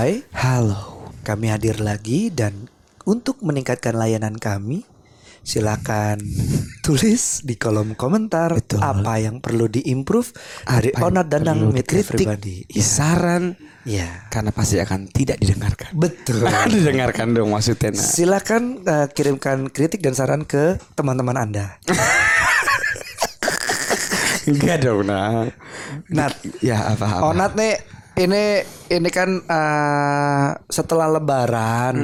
Hai, Halo. kami hadir lagi dan untuk meningkatkan layanan kami, silakan tulis di kolom komentar Betul. apa yang perlu diimprove dari Onat Danang dikritik, Pribadi. Ya. saran, ya. karena pasti akan tidak didengarkan. Betul. didengarkan dong maksudnya. Nah. Silakan uh, kirimkan kritik dan saran ke teman-teman Anda. Enggak dong, nah. Nat, Ya apa apa. Onat nih ini ini kan uh, setelah Lebaran,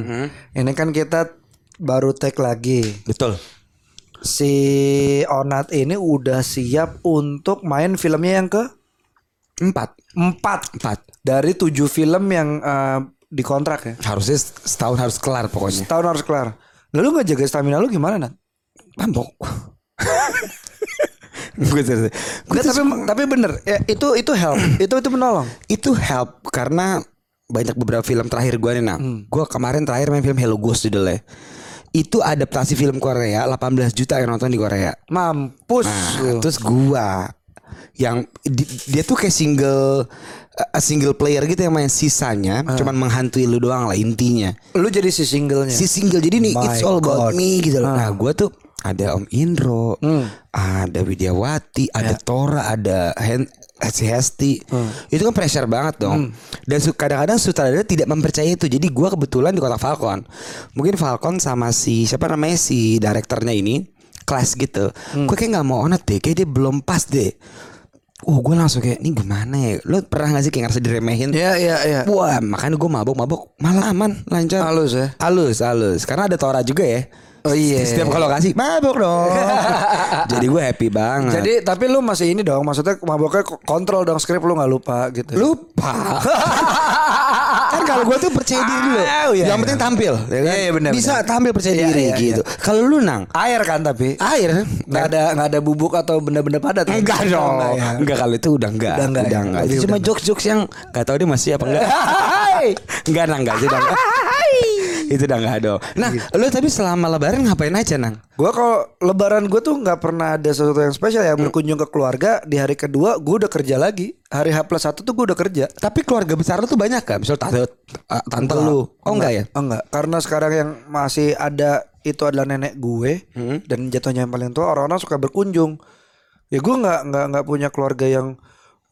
ini kan kita baru tag lagi. Betul. Si Onat ini udah siap untuk main filmnya yang ke Empat. empat Empat. dari tujuh film yang uh, dikontrak ya. Harusnya setahun harus kelar pokoknya. Setahun harus kelar. Lalu nggak jaga stamina lu gimana Nat? Mabok. Gue serius. Gue Nggak, tapi tapi bener ya, itu itu help itu itu menolong. itu help karena banyak beberapa film terakhir gue nih nah. Gue kemarin terakhir main film Hello Ghost judulnya. Itu adaptasi film Korea 18 juta yang nonton di Korea. Mampus. Nah, terus gua yang di- dia tuh kayak single a single player gitu yang main sisanya cuman menghantui lu doang lah intinya. Lu jadi si singlenya. Si single jadi nih My it's all about God. Ah. me gitu loh. Nah, gua tuh ada Om Indro, Hmm. ada Widyawati, ada Ya. Tora, ada Hen si Hesti. Hmm. Itu kan pressure banget dong. Dan su- kadang-kadang sutradara tidak mempercayai itu. Jadi gua kebetulan di kota Falcon. Mungkin Falcon sama si siapa namanya si direkturnya ini kelas gitu. Hmm. Gue kayak nggak mau onat deh, kayak dia belum pas deh. Uh, gue langsung kayak ini gimana ya? Lo pernah gak sih kayak ngerasa diremehin? Iya iya iya. Wah, makanya gue mabok-mabok malah aman, lancar. Halus ya. Halus, halus. Karena ada Tora juga ya. Oh iya. Setiap kalau kasih mabok dong. Jadi gue happy banget. Jadi tapi lu masih ini dong, maksudnya maboknya k- kontrol dong skrip lu nggak lupa gitu. lupa. kan kalau gue tuh percaya diri dulu. Ah, iya, Yang iya. penting tampil, ya kan? Iya, iya, benar, Bisa benar. tampil percaya Iya, diri iya, gitu. Kalau lu nang air kan tapi air nggak ada nggak ada bubuk atau benda-benda padat. kan? Enggak dong. Enggak ya. Enggak kalau itu udah enggak. Udah enggak ya? enggak. Lebih Itu cuma udah jokes-jokes yang enggak tahu dia masih apa enggak. enggak nang enggak sih nang. itu udah enggak dong. Nah, lu tapi selama lebaran ngapain aja nang? Gua kalau lebaran gue tuh nggak pernah ada sesuatu yang spesial ya berkunjung ke keluarga di hari kedua gue udah kerja lagi hari H plus satu tuh gue udah kerja Tapi keluarga besar lu tuh banyak kan? Misal tante tante lu. Oh enggak ya? enggak karena sekarang yang masih ada itu adalah nenek gue Hmm. dan jatuhnya yang paling tua orang-orang suka berkunjung ya gue nggak nggak nggak punya keluarga yang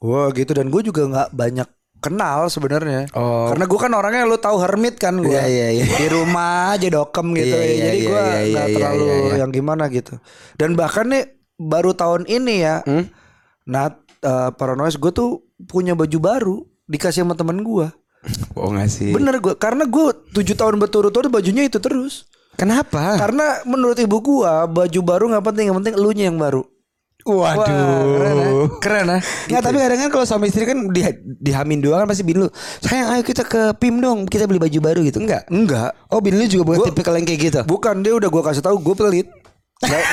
wah gitu dan gue juga nggak banyak kenal sebenarnya Oh. karena gue kan orangnya lu tahu hermit kan gue Iya, iya, iya. di rumah aja dokem gitu ya. iya, jadi iya, gue iya, iya, nggak iya, terlalu iya, iya. yang gimana gitu dan bahkan nih baru tahun ini ya Hmm? Nat uh, Paranoid gue tuh punya baju baru dikasih sama temen gue Oh enggak sih. bener gue karena gue tujuh tahun berturut-turut bajunya itu terus Kenapa? karena menurut ibu gua baju baru nggak penting yang penting elunya yang baru. Waduh. keren ya? Keren ya? Nggak, tapi kadang kan kalau suami istri kan di, dihamin doang kan pasti bin lu Sayang ayo kita ke PIM dong Kita beli baju baru gitu Enggak Enggak. Oh bin lu juga bukan Gua- tipikal yang kayak gitu Bukan dia udah gua kasih tahu gue pelit. Nggak-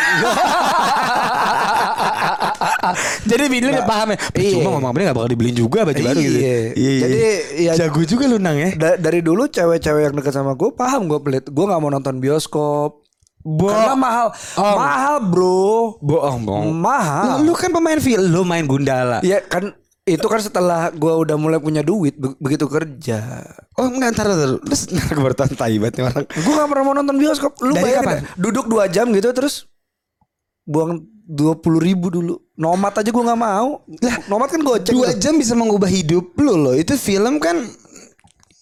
Jadi bin lu udah paham ya Iya. Cuma ngomong ini gak bakal dibeliin juga baju baru gitu Iya. Jadi, ya- Jago juga lu nang ya Da- dari dulu cewek-cewek yang dekat sama gue paham gue pelit. Gue nggak mau nonton bioskop. Bo- Karena mahal, Oh. mahal bro, Bohong bohong mahal. Lu kan pemain film Lu main Gundala Ya kan itu kan setelah gua udah mulai punya duit be- begitu kerja. Oh enggak ntar Terus ntar gue baru tahu tai banget nih orang Gue gak pernah mau nonton bioskop. Lu Dari bayangin kapan? dah, duduk dua jam gitu terus buang dua puluh ribu dulu. Nomat aja gue nggak mau. Lah, nomat kan goceng. Dua jam bisa mengubah hidup lu loh Itu film kan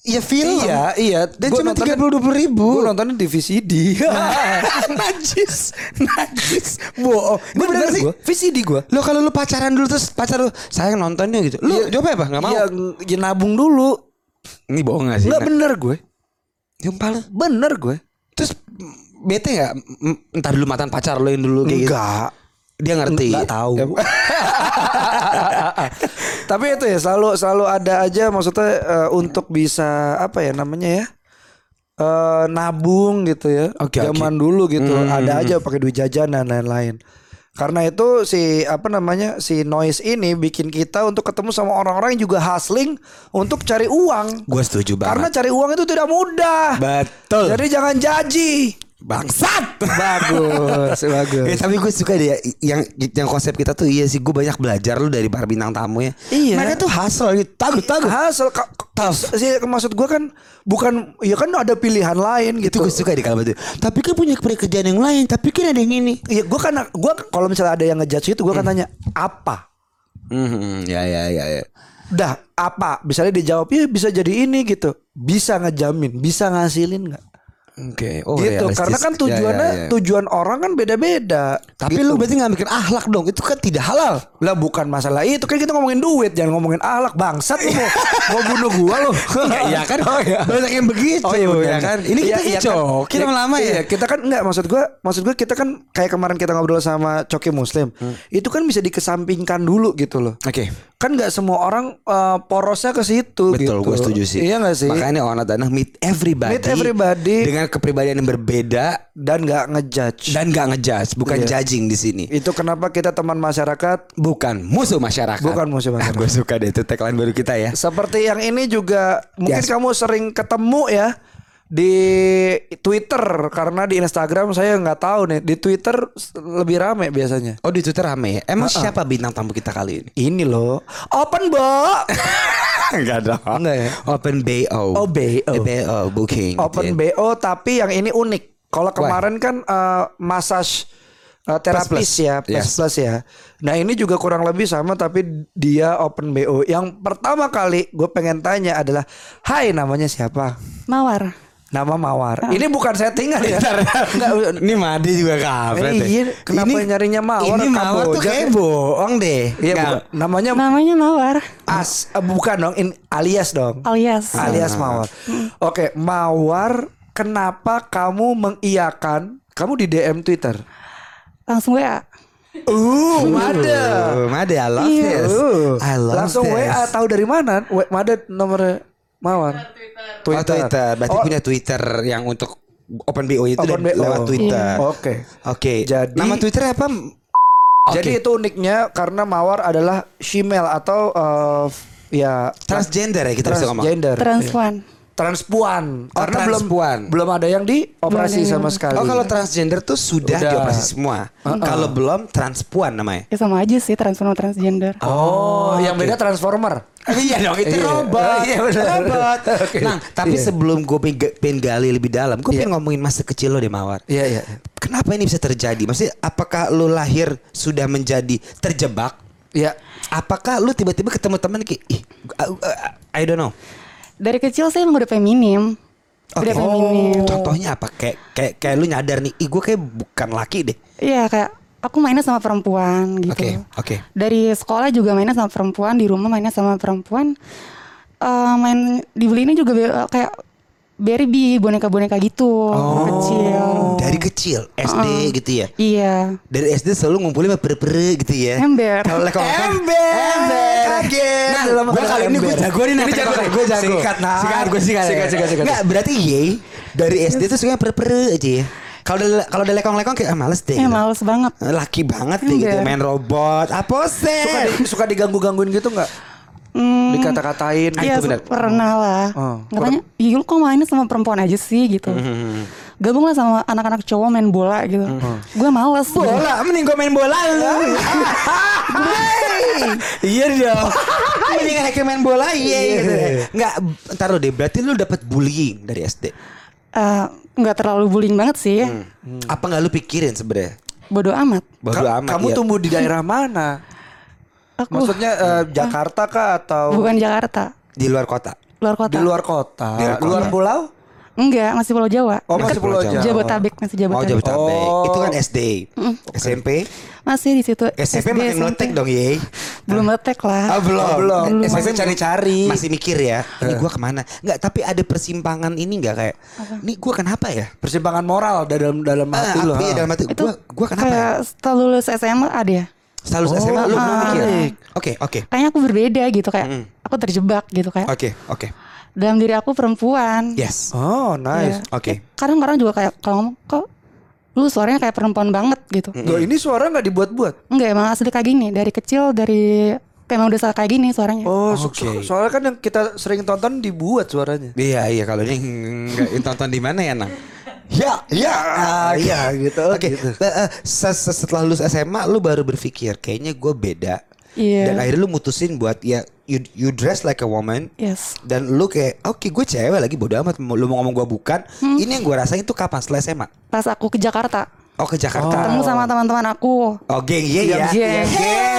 Ya film Iya, iya. Dan Gua cuma tiga puluh dua ribu Gue nontonnya di VCD. najis najis bohong ini bener Bener sih gue. VCD gue. lo kalau lu pacaran dulu terus pacar lu sayang nontonnya gitu lu jawab apa nggak mau Iya, ya nabung dulu. ini bohong gak sih Enggak bener gue. Sumpah lu. Bener gue. terus bete Mm, entar dulu mantan pacar lo yang dulu kayak gitu Enggak. Dia ngerti Enggak tahu. Tapi itu ya selalu selalu ada aja maksudnya eh, untuk bisa apa ya namanya ya? eh nabung gitu ya. Oke, Zaman oke. dulu gitu. Hmm. Ada aja pakai duit jajan dan lain-lain. Karena itu si apa namanya si noise ini bikin kita untuk ketemu sama orang-orang yang juga hustling untuk cari uang. gue setuju Karena banget cari uang itu tidak mudah. betul Jadi jangan jaji. Bangsat. Bagus, bagus. Eh, tapi gue suka deh yang yang konsep kita tuh iya sih gue banyak belajar lu dari para bintang tamu ya. Iya. Mereka tuh hustle gitu. Tagu tagu. Hasil sih maksud gue kan bukan ya kan ada pilihan lain Itu gitu. gue suka di kalimat itu. Tapi kan punya pekerjaan yang lain. Tapi kan ada yang ini. Iya, gue kan gue kalau misalnya ada yang ngejudge itu gue kan tanya apa? Hmm, ya ya ya ya. Dah apa? Misalnya dijawab ya bisa jadi ini gitu. Bisa ngejamin, bisa ngasilin nggak? Oke. Oh, gitu. realistis. Karena kan Ya, tujuannya ya, ya. tujuan orang kan beda-beda. Tapi Gitu. lu berarti nggak mikir ahlak dong. Itu kan tidak halal. lah bukan masalah itu kan kita ngomongin duit jangan ngomongin ahlak bangsat lu mau mau bunuh gua lu Iya kan? oh, iya. Banyak yang begitu. Oh iya ya kan? Ini kita iya iya, kan. Kita Iya, lama ya. Iya, kita kan enggak maksud gua, maksud gua kita kan kayak kemarin kita ngobrol sama Coki Muslim. Hmm. Itu kan bisa dikesampingkan dulu gitu loh. Oke. Kan nggak semua orang eh, porosnya ke situ Betul, gitu. gue setuju sih. Iya gak sih? Makanya Ona Tanah meet everybody. Meet everybody. dengan kepribadian yang berbeda dan nggak ngejudge. dan gak ngejudge, bukan Iya. judging di sini. Itu kenapa kita teman masyarakat Bukan musuh masyarakat. Bukan musuh masyarakat. gue suka deh itu tagline baru kita ya. Seperti yang ini juga mungkin Yes. kamu sering ketemu ya di Twitter karena di Instagram saya nggak tahu nih di Twitter lebih rame biasanya. Oh di Twitter rame ya. Emang siapa bintang tamu kita kali ini? Ini loh, open bo, Enggak dong. Enggak ya? Open BO. Oh, BO. Eh, BO booking. open gitu ya. bo tapi yang ini unik. Kalau kemarin kan eh, massage eh, terapis plus. ya, plus Yes. plus ya. Nah ini juga kurang lebih sama tapi dia open bo. Yang pertama kali gue pengen tanya adalah, Hai namanya siapa? Mawar. Nama Mawar. Ini bukan settingan ya. Enggak, Ini Madi juga kafe. Eh, iya, kenapa nyarinya Mawar, Ini Mawar tuh kayak bohong deh. Iya, namanya Namanya Mawar As, eh, bukan dong, in, alias dong. alias Alias Mawar. Oke, Mawar, kenapa kamu mengiyakan? Kamu di DM Twitter. langsung WA. Uh, Mada. Oh, Made, I love Iya. this. Uh, I love langsung this. WA tahu dari mana? Mada nomornya Mawar. Oh, Twitter. Berarti Oh, punya Twitter yang untuk Open BO itu Open dari- BO. lewat Twitter. Oke. Oke. Jadi- nama Twitter apa? Jadi itu uniknya karena Mawar adalah shemale atau eh, ya Transgender ya kita bisa ngomong. transgender. Transpuan. transpuan Oh, karena transpuan. belum belum ada yang dioperasi Belum sama yang- sekali. Oh kalau transgender tuh sudah, Udah. dioperasi semua. Kalau belum transpuan namanya. Ya sama aja sih transpuan sama transgender. oh, yang beda transformer. Iya dong itu Iya. robot. Iya, benar. robot. Oke. Nah tapi Iya. sebelum gue pengen, gali lebih dalam, gue Iya. pengen ngomongin masa kecil lo deh Mawar. Iya iya. Kenapa ini bisa terjadi? Maksudnya apakah lo lahir sudah menjadi terjebak? Iya. Apakah lu tiba-tiba ketemu teman kayak ih, uh, uh, I don't know. Dari kecil saya emang udah feminim. Udah Oke. feminim. Contohnya apa? Kayak kayak kayak lu nyadar nih, ih gue kayak bukan laki deh. Iya kayak aku mainnya sama perempuan gitu. Oke, oke. Dari sekolah juga mainnya sama perempuan, di rumah mainnya sama perempuan. Eh main dibeliinnya juga be- kayak Barbie, boneka-boneka gitu kecil. Dari kecil SD gitu ya. Iya. Dari SD selalu ngumpulin sama pere-pere gitu ya. Ember. Kalau lekong Ember. Kaget. Nah, Dalam gue kali ini gue ember. jago nih Ini jago, gue jago. Sikat, nah. Sikat gue sikat. Sikat, sikat, sikat. Enggak, berarti ye dari SD tuh suka pere-pere aja ya. Kalau kalau udah lekong-lekong kayak ah, males deh. Eh gitu. males banget. Laki banget deh gitu Ember. main robot. Apa Suka sih? di, suka diganggu-gangguin gitu nggak? Hmm, Dikata-katain Iya itu benar. pernah lah. Oh, Katanya, iya lu kok mainnya sama perempuan aja sih gitu. Hmm, Gabunglah sama anak-anak cowok main bola gitu. Gue males. Bola, mending gue main bola lu. Iya dong. Mending kayak main bola iya gitu. Enggak, ntar lu deh. Berarti lu dapat bullying dari SD. Eh, nggak terlalu bullying banget sih. Apa nggak lu pikirin sebenarnya? Bodoh amat. Bodo Ka- amat. Kamu ya. tumbuh di daerah mana? Aku Maksudnya eh, Jakarta kah atau bukan Jakarta, di luar kota. luar kota. di luar kota? Di luar kota. Luar pulau? Enggak, masih Pulau Jawa. Oh, masih Pulau Jawa. Jabotabek, masih Oh, Jabotabek. Jabotabek. Oh. Itu kan SD. SMP. Masih di situ. SMP SMP. meletek dong, ye. Belum meletek lah. Oh, belum. Oh, belum. Eh, Masih cari-cari. Masih mikir ya. Ini gua ke mana? Enggak, tapi ada persimpangan ini enggak kayak. Ini gua kenapa ya? Persimpangan moral dalam dalam Ah, hati lo. apa ya dalam hati Itu gua gua kenapa ya? kayak setelah lulus SMA ada ya. Selalu Oh, SMA lu belum mikir. baik. Oke, oke. Kayaknya aku berbeda gitu kayak aku terjebak gitu kayak Oke, oke. Dalam diri aku perempuan. Yes. Oh, nice. Iya. Oke. Kadang orang juga kayak kalau ngomong kok lu suaranya kayak perempuan banget gitu. Loh, ini suara nggak dibuat-buat? Enggak emang asli kayak gini dari kecil dari emang udah kayak gini suaranya. Oh, so- soalnya kan yang kita sering tonton dibuat suaranya. Iya, iya kalau ini enggak tonton di mana ya, Nang? Ya, ya, Ah, iya, gitu, Oke, gitu. eh, eh, se- se- setelah lulus SMA, lu baru berpikir kayaknya gue beda. Iya. Dan akhirnya lu mutusin buat ya you, you dress like a woman. Yes. Dan lu kayak oke gue cewek lagi bodo amat lu mau ngomong gue bukan. Hmm. Ini yang gue rasain tuh kapan setelah SMA? Pas aku ke Jakarta, Oh ke Jakarta. ketemu sama teman-teman aku. Oh geng iya ya. Geng. Geng.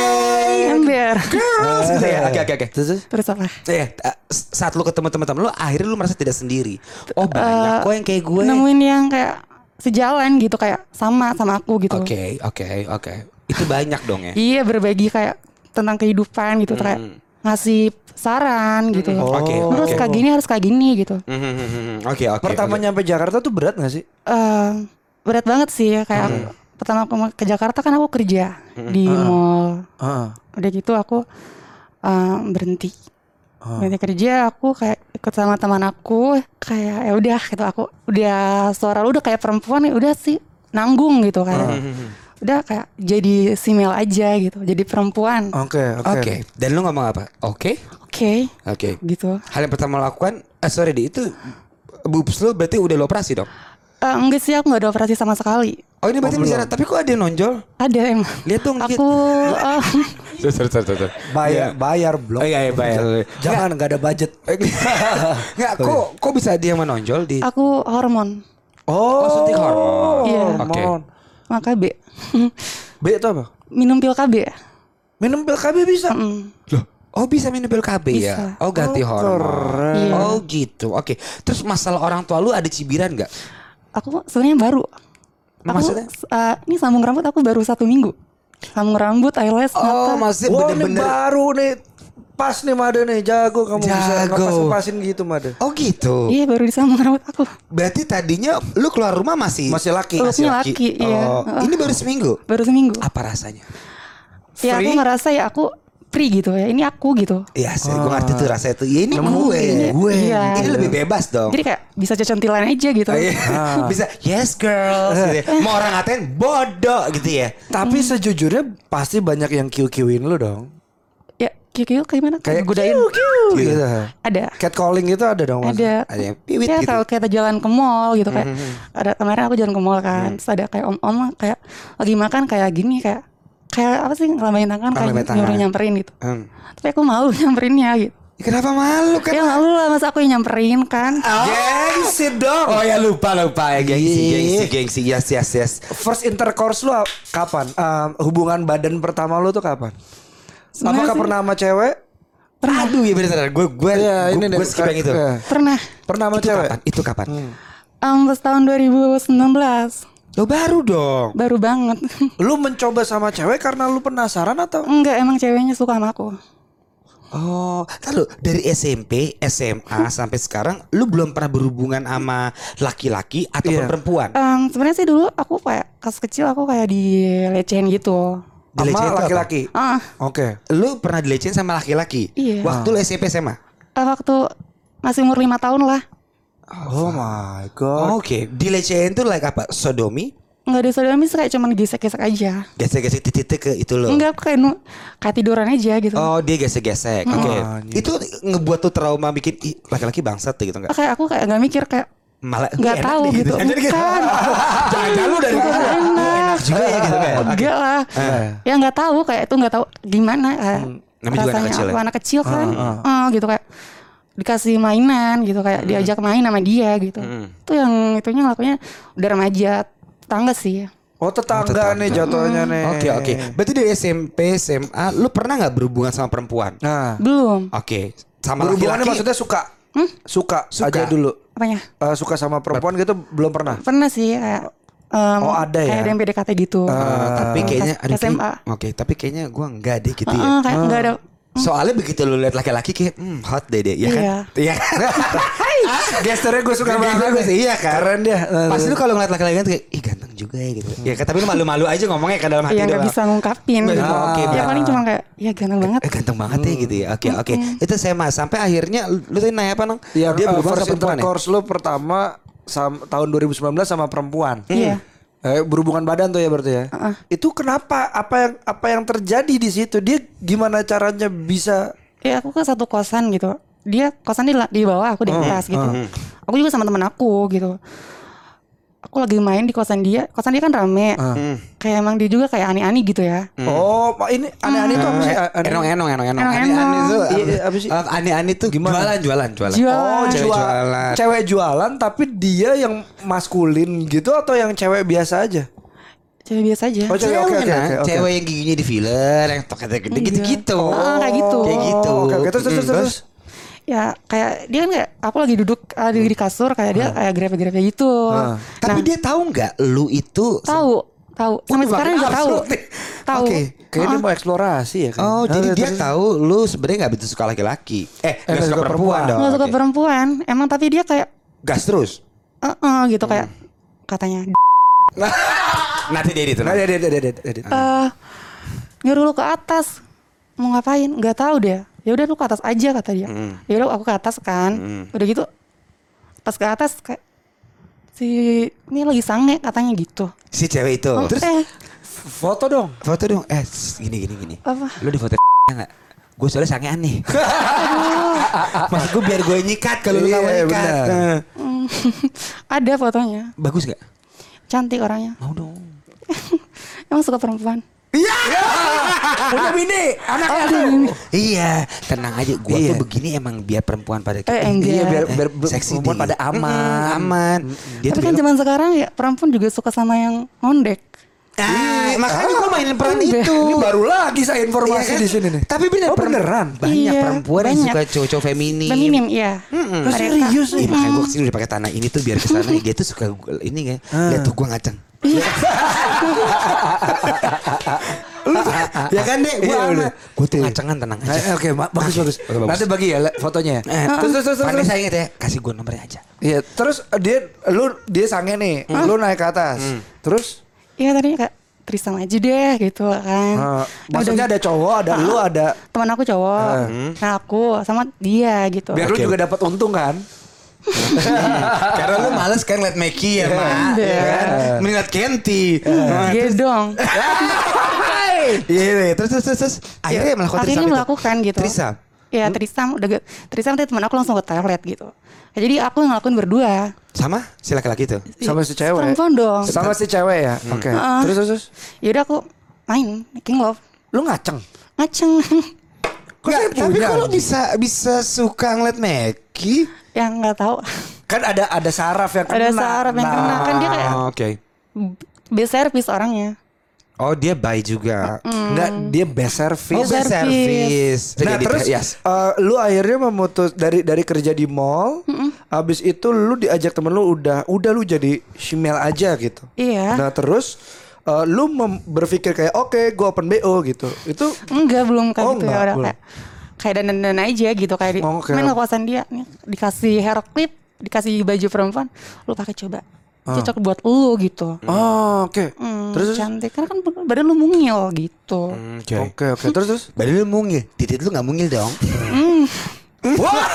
Ember. Girls gitu ya. Oke oke oke. Terus terus? Terus apa? Ya, eh, saat lu ketemu teman-teman lu akhirnya lu merasa tidak sendiri. Oh banyak kok yang kayak gue. Nemuin yang kayak sejalan gitu kayak sama sama aku gitu. Oke oke oke. Itu banyak dong ya. Iya berbagi kayak tentang kehidupan gitu kayak ngasih saran gitu. Hmm. Harus oke. kayak gini harus kayak gini gitu. Hmm, hmm, hmm, hmm. Oke oke. Pertama oke. nyampe Jakarta tuh berat gak sih? Eh, berat banget sih ya kayak Hmm. aku- pertama aku ke Jakarta kan aku kerja di mall. Heeh. Udah gitu aku eh, berhenti. Berhenti kerja aku kayak ikut sama teman aku kayak ya udah gitu aku udah suara lu udah kayak perempuan ya udah sih nanggung gitu kayak. Udah kayak jadi simel aja gitu, jadi perempuan. Oke, oke. Oke. Dan lu ngomong apa? Oke. Oke, Oke. gitu. Hal yang pertama lakukan, eh sorry di itu boobs lu berarti udah lo operasi dong? Eh, enggak sih aku nggak ada operasi sama sekali. Oh ini berarti bicara, tapi kok ada yang nonjol? Ada emang. Lihat dong. Aku Sorry, sorry, sorry, sorry. Bayar, bayar blok. Oh iya, iya bayar. Jangan nggak ada budget. Nggak, kok kok bisa yang menonjol di? aku hormon. Oh, suntik hormon. Iya. Oke. hormon. Maka B. B itu apa? Minum pil KB. Minum pil KB bisa. Mm. Loh, oh bisa minum pil KB ya? Bisa. Oh ganti Oh, hormon. keren. Iya. Oh gitu. Oke. Terus masalah orang tua lu ada cibiran nggak? Aku sebenarnya baru. Aku, maksudnya? eh, ini sambung rambut aku baru satu minggu. Sambung rambut, eyelash, Oh mata. maksudnya Wah, ini bener-bener. baru nih. Pas nih Made nih, jago kamu bisa Jago. ngepas-ngepasin gitu Made. Oh gitu. Iya baru disambung rambut aku. Berarti tadinya lu keluar rumah masih Masih laki. Looknya laki, iya. Oh, ini baru seminggu. Baru seminggu. Apa rasanya? Ya aku Free? ngerasa ya aku free gitu ya. Ini aku gitu. Iya, sih, gue ngerti tuh rasanya tuh. Ya ini gue. gue. Iya. Ini lebih bebas dong. Jadi kayak bisa cecentilan aja gitu. Oh, iya. Bisa yes girls gitu ya. Mau orang ngatain bodoh gitu ya. Tapi sejujurnya pasti banyak yang kiu-kiuin lu dong. Ya kiu kayak gimana? Kayak godain. kiu, kiu, gitu. Ada. Catcalling itu ada dong? Ada. Ada yang piwit ya, gitu. kalau kita jalan ke mall gitu kayak ada kemarin aku jalan ke mall kan terus ada kayak om-om kayak lagi makan kayak gini kayak kayak apa sih ngelambain tangan kayak nyuruh nyamperin gitu Hmm. tapi aku malu nyamperinnya gitu Ya, Kenapa malu kan? ya malu lah masa aku yang nyamperin kan Gengsi dong. Oh ya lupa lupa ya gengsi Iya. gengsi gengsi yes yes yes. First intercourse lu ap- kapan? Eh, hubungan badan pertama lu tuh kapan? Sebenarnya Apakah sih- pernah sama cewek? Aduh ya bener Gue gue ini gue skip yang itu. Eh, pernah Pernah sama Itu cewek? kapan? Itu kapan? um, pas tahun 2019 Lo baru dong. baru banget Lu mencoba sama cewek karena lu penasaran atau? enggak emang ceweknya suka sama aku Oh, lalu dari SMP, SMA sampai sekarang lu belum pernah berhubungan sama laki-laki ataupun Iya. perempuan? Em, sebenarnya sih dulu aku kayak pas kecil aku kayak dilecehin gitu Dilecehin Sama laki-laki. ah Oke. Lu pernah dilecehin sama laki-laki? Iya. Waktu lu SMP SMA? eh, waktu masih umur lima tahun lah Oh my god. Oke, dilecehin tuh like apa? Sodomi? nggak ada sodomi kayak cuman gesek-gesek aja Gesek-gesek titik ke itu lo. enggak aku kayak nu kayak tiduran aja gitu Oh, dia gesek-gesek. Oke. anjing. Itu ngebuat tuh trauma bikin "Ih, laki-laki bangsat tuh gitu enggak? kayak aku kayak nggak mikir kayak Malah nggak "Ih, enak tahu nih," gitu gitu. bukan Jangan-jangan lu dari mana? Enak juga ya gitu kan. Enggak lah ya nggak tahu kayak itu nggak tahu gimana kayak Namanya juga anak kecil ya? aku anak kecil kan Eh, gitu kayak dikasih mainan gitu kayak diajak main sama dia gitu itu yang itunya ngelakunya udah remaja tangga sih Oh tetangga, nih jatuhnya nih. Oke, oke. Berarti dari SMP, SMA lu pernah nggak berhubungan sama perempuan? Nah, belum Oke. Sama berhubungannya laki-laki maksudnya suka? Suka, Suka. aja dulu. apanya Eh, suka sama perempuan gitu belum pernah. pernah sih kayak em, Oh, ada ya? kayak ada yang PDKT gitu Eh, tapi kayaknya SMA. kayak- Oke, tapi kayaknya gua enggak deh gitu Eh, ya. kayak nggak ada Soalnya begitu lu lihat laki-laki kayak hmm, hot deh dia, ya kan? Iya. Iya kan? Gesternya gue suka banget. gue sih, iya kan? Keren dia. Pasti lu kalau ngeliat laki-laki kan kayak ih ganteng juga ya gitu. Ya kan tapi lu malu-malu aja ngomongnya ke dalam hati ya nggak doang. bisa ngungkapin Oh, gitu. oke, ya paling cuma kayak ya ganteng banget Eh ganteng banget ya gitu ya. Oke oke. Itu SMA sampai akhirnya lu tadi nanya apa nong? Yang Dia eh, first sama perempuan ya? intercourse lu pertama sam- tahun 2019 sama perempuan. Iya. Eh, berhubungan badan tuh ya berarti ya. Itu kenapa? Apa yang apa yang terjadi di situ? Dia gimana caranya bisa ya aku ke satu kosan gitu dia kosan di, di bawah aku di atas gitu aku juga sama temen aku gitu aku lagi main di kosan dia kosan dia kan rame Hmm. kayak emang dia juga kayak aneh-aneh gitu ya Oh, Pak, ini aneh-aneh itu apa sih? Eh, Enong enong enong enong. Enong-enong. Aneh-aneh itu Iya, apa sih? eh, Aneh-aneh tuh jualan jualan jualan. Jualan. Oh, Cewek jual- jualan. Cewek jualan tapi dia yang maskulin gitu atau yang cewek biasa aja? cewek biasa aja Oh, cewek oke oke nah. oke. oke. Cewek yang giginya di filler, yang toketnya gede Iya. gitu-gitu. Ah, kayak gitu. Kayak gitu. Oke, oke. Terus, terus, Mm, terus, terus. Ya kayak dia kan kayak aku lagi duduk uh, di, di kasur kayak dia kayak grepe-grepe gitu Ah. Tapi Nah, dia tahu nggak lu itu tahu tahu sampai sekarang juga tahu tahu Oke. Kayaknya dia mau eksplorasi ya kan. Oh, jadi Ah, dia tahu lu sebenarnya nggak begitu suka laki-laki. Eh, nggak nggak suka suka perempuan perempuan. dong. nggak suka perempuan emang tapi dia kayak Gas terus. eh eh, gitu kayak katanya Nanti dia itu. Nah, dia dia dia dia. dia- dia. eh nyuruh lu ke atas mau ngapain nggak tahu deh ya udah lu ke atas aja kata dia Mm. ya udah aku ke atas kan Mm. udah gitu pas ke atas kayak si ini lagi sange katanya gitu Si cewek itu. Oh, Terus eh Foto dong. foto dong. Eh, gini gini gini. apa Lu di foto nggak? Gue soalnya sangean nih. Maksud gue biar gue nyikat kalau lu nggak mau Iya, nyikat. benar. Eh, Mm, ada fotonya Bagus gak? cantik orangnya Mau dong. emang suka perempuan Punya bini, anaknya. Iya, tenang aja. Gua Iya. tuh begini emang biar perempuan pada Eh, enggak. Iya biar Eh, biar seksi perempuan pada aman. Mm, aman. Dia tapi tuh kan zaman sekarang ya perempuan juga suka sama yang ngondek ah, makanya gua mainin peran itu. Ini baru lagi saya Iya informasi kan? di sini nih. Tapi bener Oh, beneran? Banyak Iya, perempuan yang suka cowok-cowok feminim. feminim iya Mm-mm. Lah, serius Iya, nih? makanya gue ke sini udah pakai tanah ini tuh biar ke sana dia tuh suka ini kan. Lihat tuh gue ngaceng. Lu tuh- ya kan deh, gue Iya. Gue tuh ngacengan tenang aja. Eh, Oke, ma- bagus bagus. Nanti bagi ya fotonya. ya. Eh, Terus terus terus terus. Vanessa inget ya, kasih gue nomornya aja. Iya, terus eh, dia lu dia sange nih, lu naik ke atas. Terus iya tadinya kayak trisam aja deh gitu kan Nah, maksudnya udah- ada cowok, ada lu, ada teman aku cowok Eh. nah aku sama dia gitu biar lu Oke. juga dapat untung kan? Karena lu males kan liat Meki ya, Mak. Iya. Ya kan? Mending liat Kenti. Nah, Iya dong Iya, iya. terus terus terus, terus. Akhirnya melakukan akhirnya trisam itu. melakukan gitu Trisam. ya trisam udah trisam nanti teman aku langsung ke toilet gitu Ya, jadi aku ngelakuin berdua Sama si laki-laki itu. Sama si cewek. perempuan dong Sama si cewek ya. Oke. Heeh. Terus terus terus. yaudah aku main making love Lu ngaceng. ngaceng Kok Nggak, tapi lu bisa bisa suka ngeliat Meki? Yang nggak tahu Kan ada ada saraf yang Ada kena. saraf yang kena. Kan dia kayak- Ah, Oke. best service orangnya Oh dia baik juga. Enggak, dia best Oh service. Best best service. service. Nah Jadi, terus yes. eh, lu akhirnya memutus dari dari kerja di mall, abis itu lu diajak temen lu udah udah lu jadi shemale aja gitu. iya Nah terus eh, lu mem- berpikir kayak oke gue open bo gitu. Itu enggak belum kayak Oh, gitu enggak, ya belum. kayak kayak dandan aja gitu kayak di, Oh, oke. main ke kosan dia nih dikasih hair clip dikasih baju perempuan lu pakai coba cocok buat lu gitu oh oke. Hmm, Terus terus? cantik karena kan badan lu mungil gitu Oke. Oke oke terus terus. Badan lu mungil, titik lu gak mungil dong. Wah,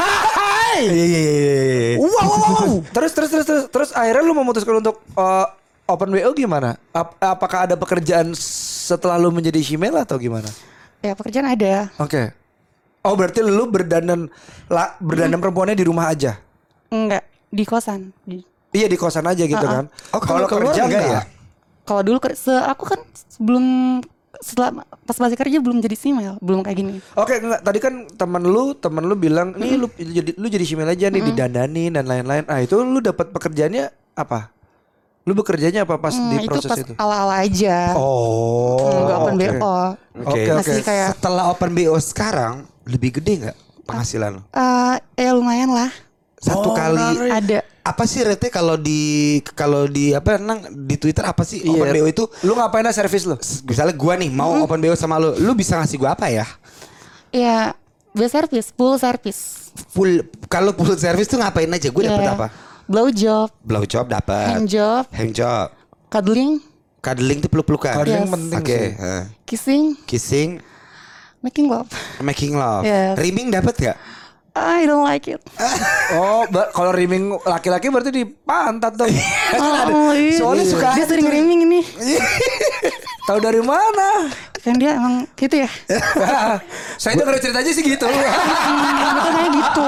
Iya iya iya, wow, wow, wow. terus terus terus terus terus akhirnya lu memutuskan untuk eh, open bo gimana? Ap- apakah ada pekerjaan setelah lu menjadi shemale atau gimana? ya pekerjaan ada Oke. Oh berarti lu berdandan la, berdandan perempuannya di rumah aja? enggak di kosan Di- Iya di kosan aja gitu kan? Oh, kalau keluar kerja enggak enggak ya? kalau dulu se aku kan sebelum setelah pas masih kerja belum jadi simel belum kayak gini Oke enggak tadi kan teman lu teman lu bilang nih lu jadi lu jadi shemale aja nih didandani dan lain-lain. Ah itu lu dapat pekerjaannya apa? Lu bekerjanya apa pas Hmm, di itu proses pas itu? ala-ala aja Oh. nggak open oke. BO Oke. Oke. kayak Setelah open BO sekarang lebih gede nggak penghasilan lo? eh ya lumayan lah Satu Oh, kali menarik. ada apa sih rete kalau di kalau di apa nang di Twitter apa sih open BO itu Lu ngapain aja servis lu? misalnya gua nih mau open BO sama lu, lu bisa ngasih gua apa ya? ya best service full service Full kalau full service tuh ngapain aja? Gue dapet Ya, apa? blow job Blow job dapat. hand job Hand job. cuddling Cuddling tuh peluk-pelukan. Cuddling Yes. penting Oke. sih. heeh. kissing Kissing, making love making love. Yes. Rimming dapat gak? I don't like it Oh, kalau rimming laki-laki berarti di pantat dong. oh, iya. Soalnya suka dia sering tuh. rimming ini Tahu dari mana? kan dia emang gitu ya Saya dengar ceritanya sih gitu. Makanya gitu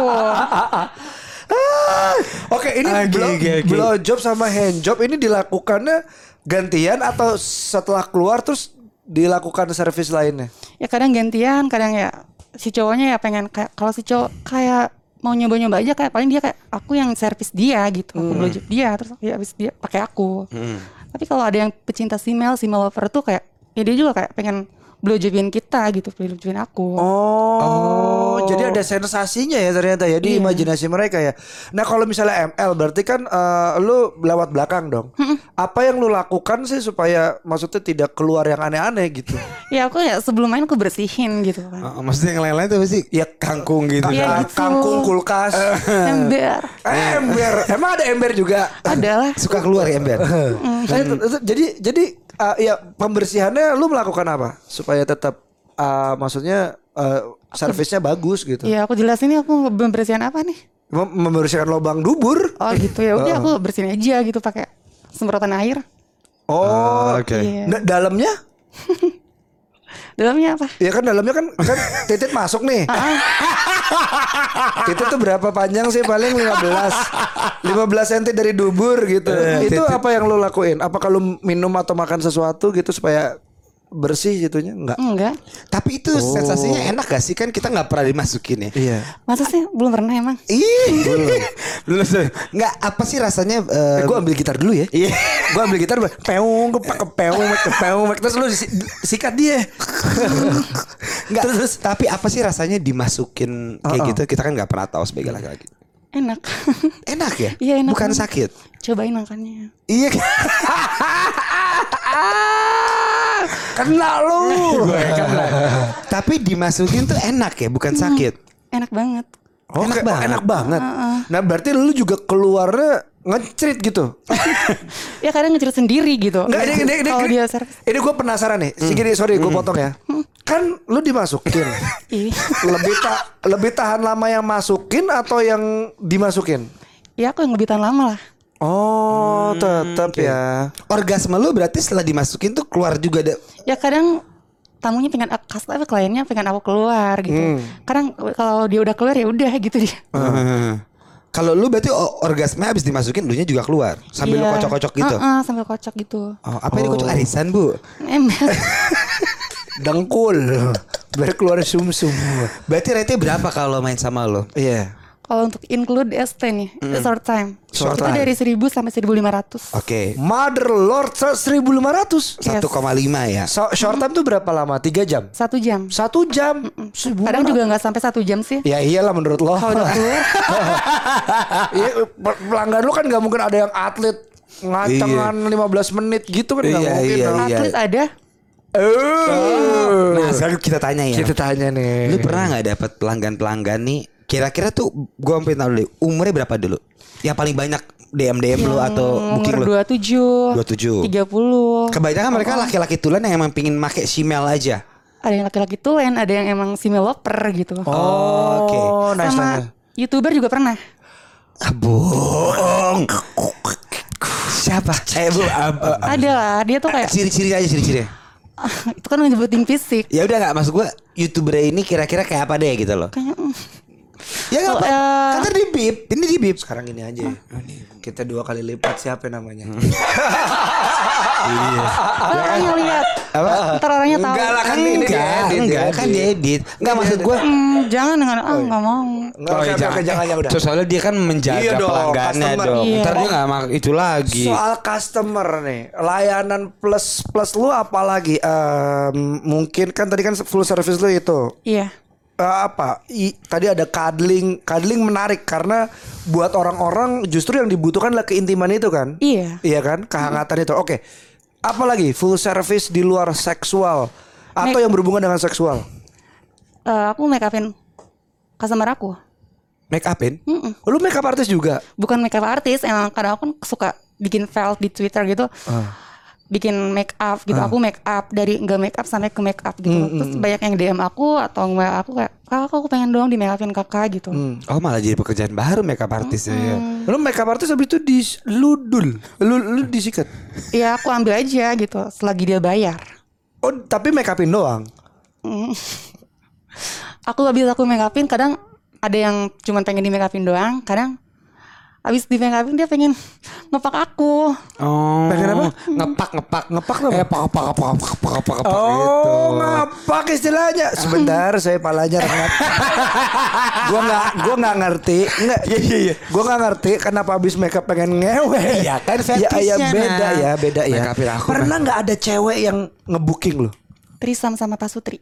Oke, ini blow, oke, oke. blow job sama hand job ini dilakukannya gantian atau setelah keluar terus dilakukan servis lainnya? Ya kadang gantian, kadang ya si cowoknya ya pengen kayak kalau si cowok kayak mau nyoba-nyoba aja kayak paling dia kayak aku yang servis dia gitu, aku Hmm. blowjob dia terus ya habis dia pakai aku. Tapi kalau ada yang pecinta simel, simel lover tuh kayak ya dia juga kayak pengen blowjobin kita gitu, blowjobin aku. Oh, jadi ada sensasinya ya ternyata ya di Iya. imajinasi mereka ya. Nah kalau misalnya ML berarti kan eh, lu lewat belakang dong. Apa yang lu lakukan sih supaya maksudnya tidak keluar yang aneh-aneh gitu? Ya aku ya sebelum main aku bersihin gitu kan. Oh, maksudnya yang lain-lain tuh pasti ya kangkung gitu. Iya, kan. gitu. Kangkung, kulkas, Ember. eh, ember. Emang ada ember juga? Ada lah. Suka keluar ya ember. T- jadi jadi eh, ya pembersihannya lu melakukan apa supaya tetap eh, maksudnya eh, servisnya bagus gitu. Ya aku jelasin nih aku membersihin apa nih. Mem- Membersihkan lubang dubur. Oh gitu ya udah aku bersihin aja gitu pakai semprotan air. Oh, oke. Iya. Da- dalamnya? Dalamnya apa? Ya kan dalamnya kan kan titit masuk nih. titit tuh berapa panjang sih paling 15 15 cm dari dubur gitu. Itu apa yang lu lakuin? Apa kalau minum atau makan sesuatu gitu supaya bersih gitunya? Enggak. Enggak. Tapi itu sensasinya enak gak sih kan kita nggak pernah dimasukin ya. Iya. Masa sih belum pernah emang? Ih, belum nggak apa sih rasanya? eh, Eh, gue ambil gitar dulu ya. Iya. gue ambil gitar, peung, ke kepeung, kepeung, terus lu sikat dia. Nggak, terus, tapi apa sih rasanya dimasukin kayak Uh-uh. gitu? Kita kan nggak pernah tahu sebagai laki-laki. Enak. Enak ya? Iya, enak Bukan banget. sakit. Cobain makannya. Iya. Kena lu. tapi dimasukin tuh enak ya, bukan sakit. Enak banget. Oh, Enak enak banget. banget. Enak banget. Nah, berarti lu juga keluarnya ngecerit gitu. Ya kadang ngecerit sendiri gitu. Enggak, ini, ini, ini, ini, dia ini gue penasaran nih. Segini, sorry, gue potong ya. Kan lu dimasukin. Ih. lebih ta lebih tahan lama yang masukin atau yang dimasukin? Ya aku yang lebih tahan lama lah. Oh, tetap ya. Orgasme lu berarti setelah dimasukin tuh keluar juga ada. Ya kadang tamunya pengen apa kliennya pengen aku keluar gitu. Kadang kalau dia udah keluar ya udah gitu dia. Hmm. Kalau lu berarti orgasme habis dimasukin lu nya juga keluar sambil lu Iya. kocok-kocok gitu. Heeh, sambil kocok gitu. Oh, apa ini kocok arisan, Bu? Ember. Dengkul. Biar keluar sumsum. Berarti rate berapa kalau main sama lo? Iya. Kalau untuk include ST nih, short time. Short itu time. dari 1000 sampai 1500. Oke. Mother Lord 1500. Yes. 1,5 ya. So, short time tuh berapa lama? Tiga jam. Satu jam. Satu jam. Kadang juga nggak sampai satu jam sih. Ya iyalah menurut lo. Kalau Iya, pe- pelanggan lu kan nggak mungkin ada yang atlet ngacangan 15 menit gitu kan nggak Iya, mungkin. iya, iya. atlet ada. Eh. Nah, sekarang kita tanya ya. Kita tanya nih. Lu pernah nggak dapat pelanggan-pelanggan nih? Kira-kira tuh gua sampai tahu dulu umurnya berapa dulu? Yang paling banyak DM DM lu atau booking lu? Umur 27, 27. 30. Kebanyakan mereka laki-laki tulen yang emang pingin make simel aja. Ada yang laki-laki tulen, ada yang emang simil loper gitu. Oh, oke. Oh, nice, Sama nice. youtuber juga pernah. Ah, bohong. Siapa? Eh, Bu, ah, ah, Ada lah, dia tuh kayak ciri-ciri aja ciri-ciri. itu kan nyebutin fisik. Ya udah nggak maksud gua youtuber ini kira-kira kayak apa deh gitu loh. Kayak mm, Ya nggak Oh, apa. eh. Kan tadi di bip, ini di bip. Sekarang ini aja. Kita dua kali lipat siapa namanya? ntar orangnya lihat. Apa? Ntar orangnya tahu. Enggak lah, kan ini enggak, diedit, enggak, diedit. kan diedit. Enggak maksud gua. Hmm, jangan dengan ah nggak mau. Enggak, oke, oke, oke, jangan ya udah. So, soalnya dia kan menjaga Iya pelanggannya dong. Iya. Ntar dia nggak mak itu lagi. Soal customer nih, layanan plus plus lu apa lagi? Em, mungkin kan tadi kan full service lu itu. Iya. Eh, apa? I- tadi ada cuddling, cuddling menarik karena buat orang-orang justru yang dibutuhkan adalah keintiman itu kan? Iya. Iya kan? Kehangatan itu. Oke. Apalagi full service di luar seksual atau Make- yang berhubungan dengan seksual? Eh, aku make upin customer aku. Make upin? Mm-mm. Lu makeup artist juga? Bukan makeup artis, emang kadang aku kan suka bikin file di Twitter gitu. Bikin make up gitu. Aku make up dari enggak make up sampai ke make up gitu. Terus banyak yang DM aku atau nge aku kayak, "Kak, aku pengen dong di make upin Kakak" gitu. Oh malah jadi pekerjaan baru makeup artisnya ya. Lu makeup artist habis itu di lu. Lu disikat. Ya aku ambil aja gitu selagi dia bayar. Oh, tapi make upin doang. Aku habis aku make upin kadang ada yang cuman pengen di make upin doang, kadang abis diveng-aveng dia pengen ngepak aku. Oh. Pengen apa? Ngepak, ngepak, ngepak loh. Eh, pak, pak, pak, pak, pak, pak, pak, oh, gitu. ngepak istilahnya. Sebentar, saya palanya rengat. gua nggak, gua nggak ngerti. Nggak, iya, iya, iya. Gua nggak ngerti kenapa abis makeup pengen ngewe. Iya kan, iya, iya, fetishnya. Ya, ya, beda ya, beda ya. Pernah nggak ada cewek yang ngebooking lo Trisam sama Pak Sutri.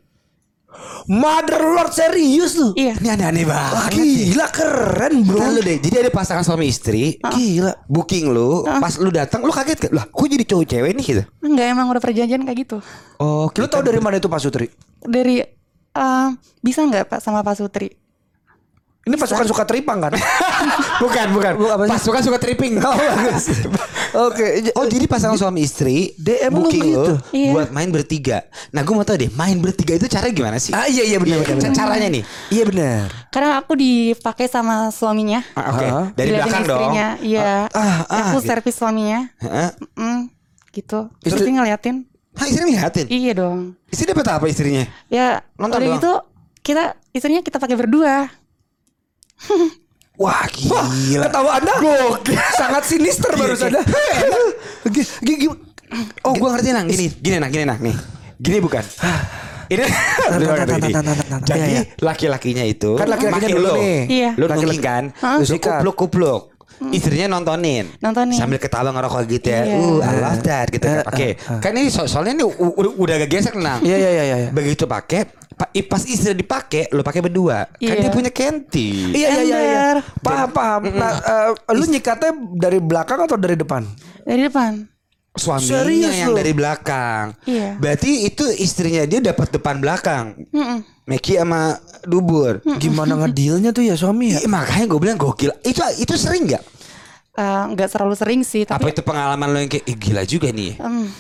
Mother Lord serius lu? Iya. Ini aneh-aneh Wah, banget. gila keren bro. Lu deh. Jadi ada pasangan suami istri, Gila. booking lu, pas lu datang, lu kaget kan? Lah, kok jadi cowok cewek nih gitu? Enggak emang udah perjanjian kayak gitu. Oh, Lu tau dari mana itu Pak Sutri? Dari eh, bisa nggak Pak sama Pak Sutri? Ini pasukan suka teripang kan? bukan, bukan. Bu- apa sih? Pas suka tripping. Oh, bagus. Oke. j- Oh jadi pasangan suami istri DM lu booking lo Iya. buat main bertiga. Nah gue mau tahu deh main bertiga itu cara gimana sih? Ah iya iya benar. Ca- benar. Caranya nih. Iya benar. Karena aku dipakai sama suaminya. Ah, Oke. Ah. Dari Diliatin belakang dong. istrinya, Iya. Ah, ah, aku gitu. servis suaminya. Heeh. Mm, gitu. Istri- Istri ngeliatin. Hah istri ngeliatin. Iya dong. Istri dapat apa istrinya? Ya Nonton udah doang? gitu kita istrinya kita pakai berdua. Wah gila. Ketawa Anda sangat sinister baru Iya, saja. Gi- gi- gi- Oh gue ngerti nang. Gini, gini nang, gini nang nih. Gini bukan. Ini. Jadi Iya, iya. laki-lakinya itu Kan laki-lakinya dulu. Iya. Lu Laki-laki- kan. Lu Sikat. kupluk-kupluk. Istrinya nontonin. Nontonin. Sambil ketawa ngerokok gitu ya. Iya. Uh, I love that gitu kan. Oke. Kan ini so- soalnya ini udah agak gesek nang. Iya iya iya iya. Begitu pakai pas istri dipakai lu pakai berdua. Kan Iya. dia punya kenti. Iya iya iya. iya. Ember. Paham paham. Nah, eh, lu nyikatnya dari belakang atau dari depan? Dari depan. Suaminya Serius yang lu? dari belakang. Iya. Berarti itu istrinya dia dapat depan belakang. Mm-mm. Meki sama dubur. Gimana ngedealnya tuh ya suami ya? Iya, makanya gue bilang gokil. Itu itu sering nggak? Eh, nggak terlalu sering sih Apa tapi itu pengalaman lo yang kayak "Ih, gila juga nih? em,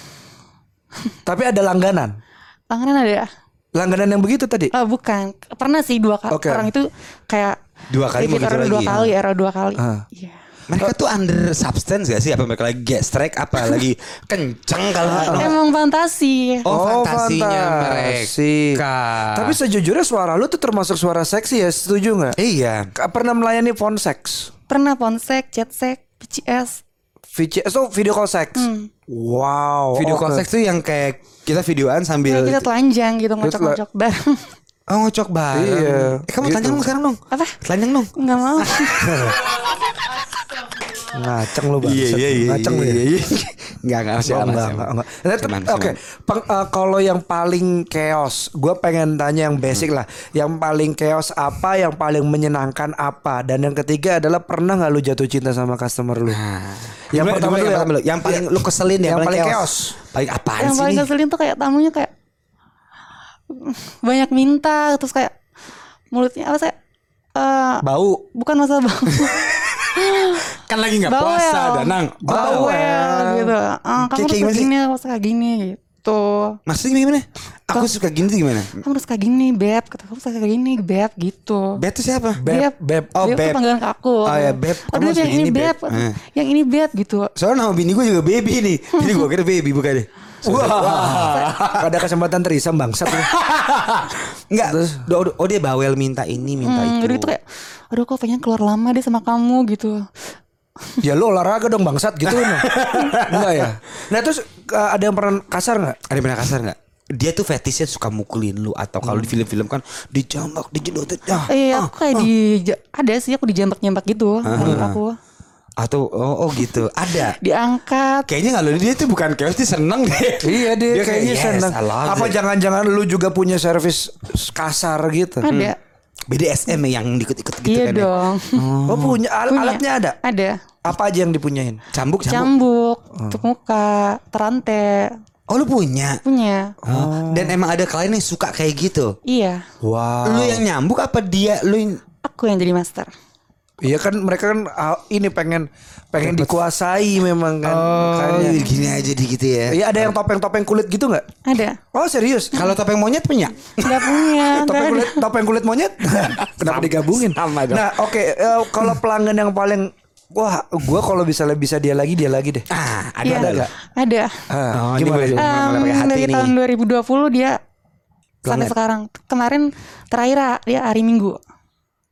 Tapi ada langganan. langganan ada Langganan yang begitu tadi. Eh, bukan pernah sih dua kali Oke. orang itu kayak Dua kali mau gitu order dua kali era dua kali Ah. iya Mereka tuh under substance gak sih? Apa mereka lagi get strike? Apa lagi kenceng kalau nggak- emang fantasi Oh, fantasinya fantasi. mereka. Tapi sejujurnya suara lu tuh termasuk suara seksi ya, setuju nggak? iya. Pernah melayani phone sex? pernah ponsek chatsek PCS VCS oh video call sex. Wow. Video call sex tuh yang kayak kita videoan sambil Kayak kita telanjang gitu ngocok-ngocok bareng Oh ngocok bareng. Iya, Eh, kamu gitu. telanjang dong sekarang dong. Apa? Telanjang dong. nggak mau Ngaceng lu bang. Iya, Ngaceng lu ya. Enggak enggak masih Oh, aman. enggak, sih. enggak, Oke, eh, kalau yang paling chaos, gue pengen tanya yang basic Hmm. lah. Yang paling chaos apa, yang paling menyenangkan apa, dan yang ketiga adalah pernah nggak lu jatuh cinta sama customer lu? Nah, Yang Gimana- pertama gimana dulu yang ya. Yang paling lu keselin ya, Yang paling chaos. Paling apaan yang sih paling nih? ngeselin tuh kayak tamunya kayak banyak minta terus kayak mulutnya apa saya eh Bau. bukan masalah bau Kan lagi nggak bawel puasa, Danang. bawel gitu ah, Kayak- kamu harus kayak gimana sih? gini kamu harus kayak gini gitu Maksudnya gimana? Aku suka gini tuh gimana? kamu harus kayak gini beb kata kamu harus kayak gini beb gitu Bet tuh siapa? Beb, beb. Oh, Beb beb. panggilan ke aku Oh, ya, beb. oh, Kamu beb harus yang ini gini, beb beb. Eh. yang ini beb gitu Soalnya nama bini gue juga baby nih. Jadi gue kira baby bukan deh. Wah, ada kesempatan terisam bangsat. Enggak. Oh, oh, dia bawel minta ini, minta Hmm, itu. jadi itu kayak aduh kok pengen keluar lama deh sama kamu gitu Ya lu olahraga dong bangsat gitu nah. Enggak ya. Nah terus ada yang pernah kasar nggak? Ada yang pernah kasar nggak? Dia tuh fetishnya suka mukulin lu atau kalau di film-film kan dijambak, dijedotin. Ah, Eh ah, aku kayak di ada sih aku dijambak-jambak gitu menurut aku atau oh, oh gitu. Ada. diangkat Kayaknya kalau dia tuh bukan chaos, dia seneng deh. Iya dia, Dia kayak, kayaknya "Yes, love Apa it." jangan-jangan lu juga punya servis kasar gitu? ada BDSM ya yang ikut-ikut gitu iya kan ya. dong Oh punya al- Punya. alatnya ada. ada Apa aja yang dipunyain? Cambuk, cambuk. cambuk untuk muka terante Oh lu punya. punya Oh. Dan emang ada klien yang suka kayak gitu. iya Wow. Lu yang nyambuk apa dia lu yang aku yang jadi master Iya kan mereka kan ah, ini pengen pengen dikuasai memang kan. Oh, makanya. gini aja di gitu ya. Iya ada yang topeng-topeng kulit gitu nggak? ada Oh serius? Kalau topeng monyet punya? nggak punya topeng ada kulit topeng kulit monyet? Kenapa digabungin? sama dong. Nah oke eh, kalau pelanggan yang paling wah gua kalau bisa bisa dia lagi dia lagi deh. Ah, ada Iya, ada nggak? ada Ah, Oh, ini gimana? mulai Em, pakai hati dari nih. tahun 2020 dia sampai Planet. sekarang kemarin terakhir dia hari Minggu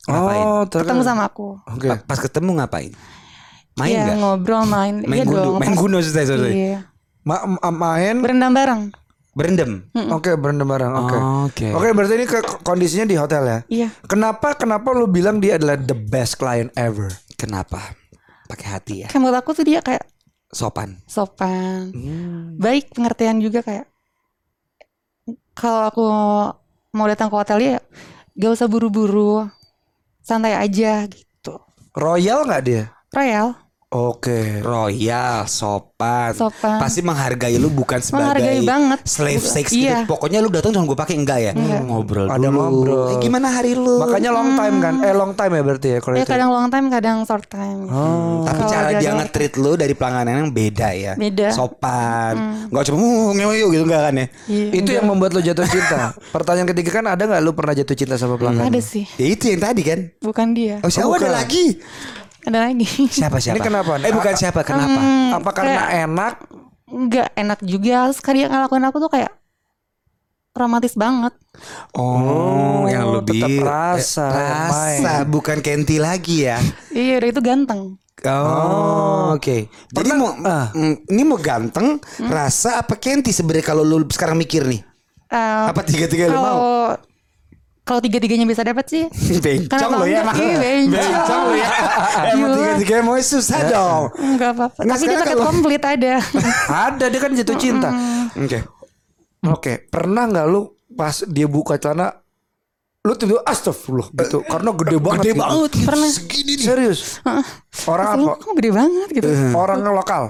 Oh, ter- ketemu sama aku Oke. Pa- Pas ketemu ngapain? Main nggak? ngobrol main. Main iya gundu, dong. main gundu maksudnya, sorry. Iya. Ma- ma- main Berendam bareng. Berendam. Oke, berendam bareng. Oke. Oke. Oke, berarti ini ke kondisinya di hotel ya? Iya. Kenapa kenapa lu bilang dia adalah the best client ever? Kenapa? Pakai hati ya. Kayak menurut aku tuh dia kayak Sopan. sopan, Hmm. baik pengertian juga kayak. Kalau aku mau datang ke hotel dia, gak usah buru-buru, santai aja gitu. Royal nggak dia? Royal, Oke. Royal, sopan. Sopan. Pasti menghargai lu bukan sebagai Menghargai banget. slave sex gitu. iya. Pokoknya lu datang cuma gue pakai enggak ya? Ngobrol Ada dulu. ngobrol. Eh, gimana hari lu? Makanya long time kan? Eh long time ya berarti ya kalau ya itu. kadang long time, kadang short time. gitu. Oh. Tapi Kalau cara dia nge-treat lu dari pelangganan yang beda ya. Beda. Sopan. Enggak cuma uh, ngewe yuk gitu enggak kan ya? Iya, Itu yang membuat lu jatuh cinta. Pertanyaan ketiga kan ada nggak lu pernah jatuh cinta sama pelanggan? ada sih, Ya itu yang tadi kan. bukan dia. Oh, siapa Oh, ada lagi? Ada lagi. Siapa siapa? Ini kenapa? Eh bukan Apa- siapa, kenapa? Hmm, Apa karena kayak enak? nggak enak juga. Sekali yang ngelakuin aku tuh kayak romantis banget. Oh, yang Oh, lebih tetap rasa, eh, rasa main. bukan Kenti lagi ya. Iya, udah itu ganteng. Oh, oke. Jadi Pernah- mau mm, ini mau ganteng, rasa apa Kenti sebenarnya kalau lu sekarang mikir nih? Eh, Apa tiga-tiga lu mau? Kalau tiga-tiganya bisa dapat sih. Bencong lo ya enggak? emang. Iya, bencong. Bencong lo ya. Emang Gila. tiga-tiga mau susah dong. Enggak apa-apa. Nggak, Tapi dia paket kalau- komplit ada. Ada dia kan jatuh cinta. Oke. Oke, pernah nggak lu pas dia buka celana lu tiba astagfirullah gitu karena gede banget Gede gitu. banget gitu. Pernah. Segini nih. serius orang apa gede banget gitu. orang lokal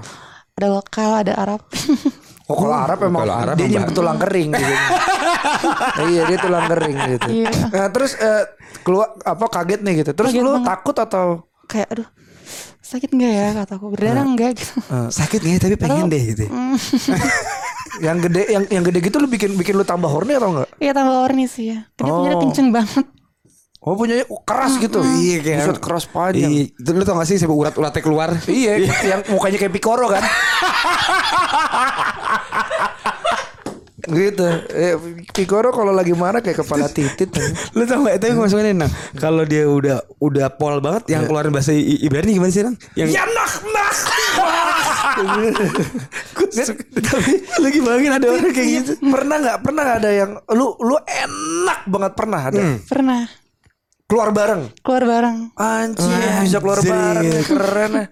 Ada lokal, ada Arab. oh kalau Arab emang kalau Arab dia nyimpen tulang kering gitu iya dia tulang kering gitu Iya. nah, terus eh, keluar apa kaget nih gitu terus Kaget lu banget. takut atau kayak aduh sakit nggak ya kataku berdarah enggak gitu. Sakit nggak ya? tapi pengen deh gitu. yang gede yang yang gede gitu lu bikin bikin lu tambah horny atau enggak Iya tambah warni sih ya. Tapi Oh. punya kenceng banget. Oh punyanya keras gitu Iya kayak Buset, keras panjang Iya, itu lu tau gak sih sampai urat-uratnya keluar? Iya, yang mukanya kayak Pikoro kan. gitu. Eh, Pikoro kalau lagi marah kayak kepala titit. Lu tau gak? Tapi gue masukin nang Kalau dia udah udah pol banget Yang keluarin bahasa I- Ibrani gimana sih nang? Yang ya nak nak. Tapi lagi bayangin ada orang kayak gitu Pernah nggak? Pernah ada yang lu lu enak banget pernah ada Pernah keluar bareng. keluar bareng. Anjir, bisa keluar Anjir. bareng keren ya.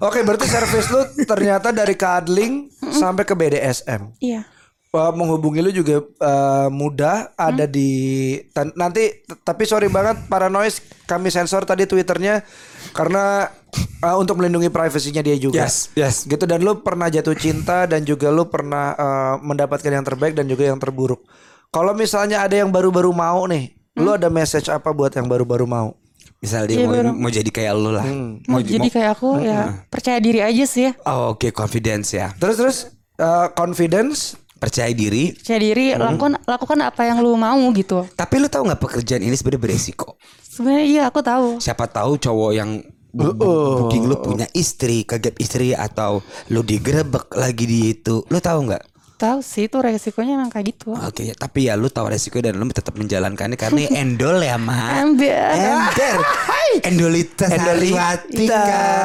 Oke, berarti servis lu ternyata dari cuddling sampai ke BDSM. Iya. Uh, menghubungi lu juga uh, mudah ada di tan- nanti tapi sorry banget para noise kami sensor tadi twitternya karena uh, untuk melindungi privasinya dia juga Yes, yes. gitu dan lu pernah jatuh cinta dan juga lu pernah uh, mendapatkan yang terbaik dan juga yang terburuk kalau misalnya ada yang baru-baru mau nih lu ada message apa buat yang baru-baru mau? Misal dia Iya, mau, baru. mau jadi kayak lu lah. Mau jadi kayak aku ya percaya diri aja sih ya. Oh oke confidence ya. Terus terus uh, confidence? Percaya diri. Percaya diri lakukan lakukan apa yang lu mau gitu. Tapi lu tahu nggak pekerjaan ini sebenarnya beresiko? Sebenarnya iya aku tahu. Siapa tahu cowok yang bu- bu- booking lu punya istri Kagak istri atau lu digerebek lagi di itu. Lu tahu nggak? Tahu sih itu resikonya emang kayak gitu. Oke, tapi ya lu tahu resiko dan lu tetap menjalankannya karena endol ya, Ma. Ember. Ember. Endolita Sariwatika.